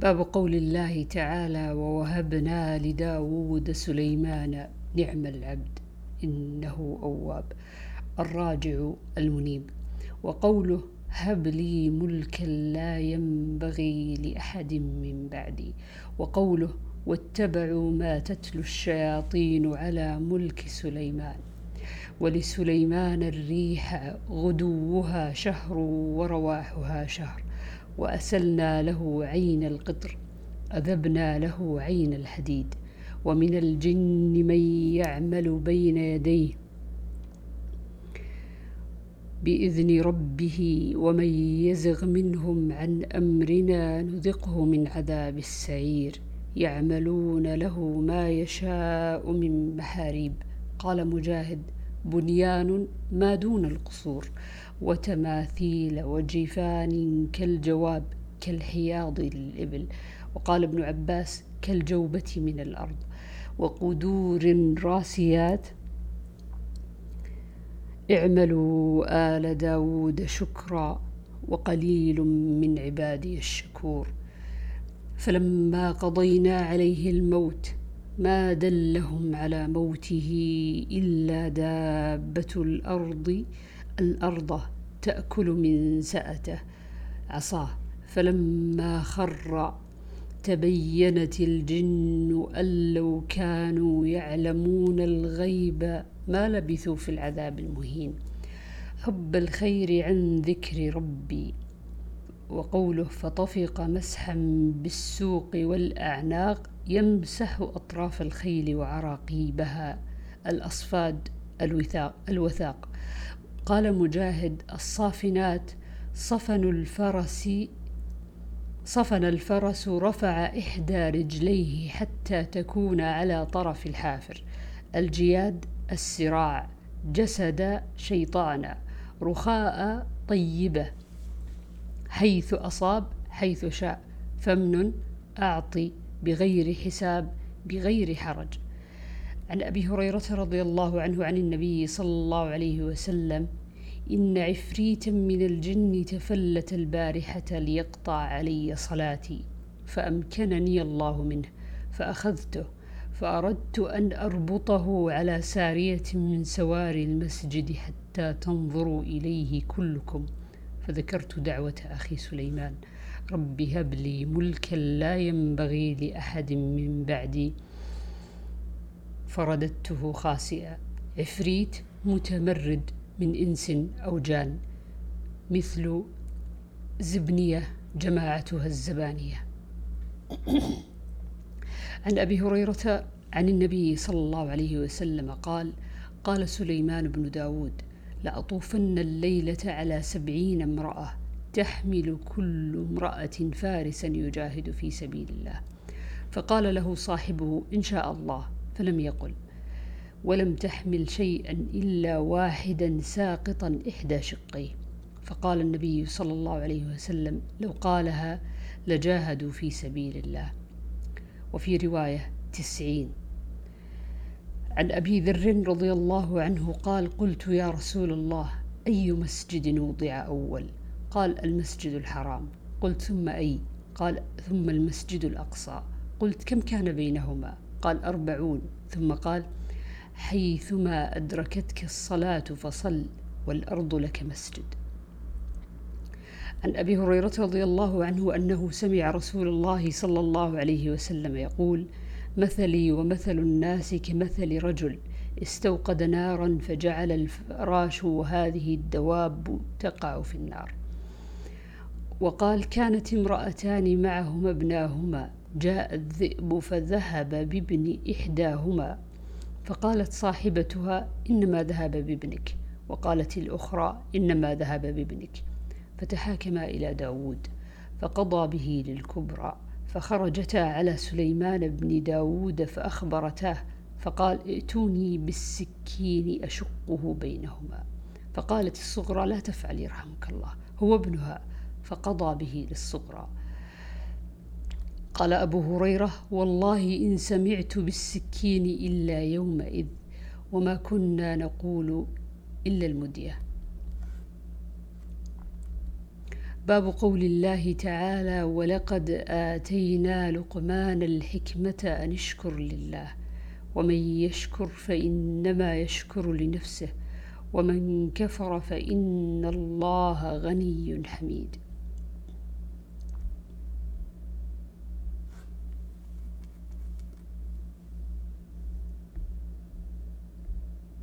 باب قول الله تعالى ووهبنا لداود سليمان نعم العبد إنه أواب الراجع المنيب وقوله هب لي ملكا لا ينبغي لأحد من بعدي وقوله واتبعوا ما تتلو الشياطين على ملك سليمان ولسليمان الريح غدوها شهر ورواحها شهر وأسلنا له عين القطر أذبنا له عين الحديد ومن الجن من يعمل بين يديه. بإذن ربه ومن يزغ منهم عن أمرنا نذقه من عذاب السعير. يعملون له ما يشاء من محاريب. قال مجاهد بنيان ما دون القصور وتماثيل وجفان كالجواب كالحياض للإبل وقال ابن عباس كالجوبة من الأرض. وقدور راسيات اعملوا آل داود شكرا وقليل من عبادي الشكور. فلما قضينا عليه الموت ما دلهم على موته إلا دابة الأرض الأرض تأكل من سأته. عصاه. فلما خر تبينت الجن أن لو كانوا يعلمون الغيب ما لبثوا في العذاب المهين. حب الخير عن ذكر ربي. وقوله فطفق مسحا بالسوق والأعناق يمسح أطراف الخيل وعراقيبها الأصفاد الوثاق, الوثاق. قال مجاهد الصافنات صفن الفرس صفن الفرس رفع إحدى رجليه حتى تكون على طرف الحافر. الجياد السراع جسد شيطانا رخاء طيبة. حيث أصاب حيث شاء. فمن أعطي بغير حساب بغير حرج. عن أبي هريرة رضي الله عنه عن النبي صلى الله عليه وسلم إن عفريتا من الجن تفلت البارحة ليقطع علي صلاتي فأمكنني الله منه فأخذته فأردت أن أربطه على سارية من سواري المسجد حتى تنظروا إليه كلكم فذكرت دعوة أخي سليمان. رب هب لي ملكا لا ينبغي لأحد من بعدي. فرددته خاسئا عفريت متمرد من إنس أو جان. مثل زبنية جماعتها الزبانية. عن أبي هريرة عن النبي صلى الله عليه وسلم قال قال سليمان بن داود لأطوفن الليلة على سبعين امرأة تحمل كل امرأة فارسا يجاهد في سبيل الله. فقال له صاحبه إن شاء الله. فلم يقل. ولم تحمل شيئا إلا واحدا ساقطا إحدى شقيه. فقال النبي صلى الله عليه وسلم لو قالها لجاهدوا في سبيل الله. وفي رواية تسعين. عن أبي ذر رضي الله عنه قال قلت يا رسول الله أي مسجد وضع أول؟ قال المسجد الحرام. قلت ثم أي؟ قال ثم المسجد الأقصى. قلت كم كان بينهما؟ قال أربعون. ثم قال حيثما أدركتك الصلاة فصل والأرض لك مسجد. عن أبي هريرة رضي الله عنه أنه سمع رسول الله صلى الله عليه وسلم يقول مثلي ومثل الناس كمثل رجل استوقد نارا فجعل الفراش وهذه الدواب تقع في النار. وقال كانت امرأتان معهما ابناهما جاء الذئب فذهب بابن إحداهما فقالت صاحبتها إنما ذهب بابنك وقالت الأخرى إنما ذهب بابنك فتحاكما إلى داود فقضى به للكبرى فخرجتا على سليمان بن داود فأخبرتاه فقال ائتوني بالسكين أشقه بينهما فقالت الصغرى لا تفعل يرحمك الله هو ابنها فقضى به للصغرى. قال أبو هريرة والله إن سمعت بالسكين إلا يومئذ وما كنا نقول إلا المدية. باب قول الله تعالى ولقد آتينا لقمان الحكمة أن اشكر لله ومن يشكر فإنما يشكر لنفسه ومن كفر فإن الله غني حميد.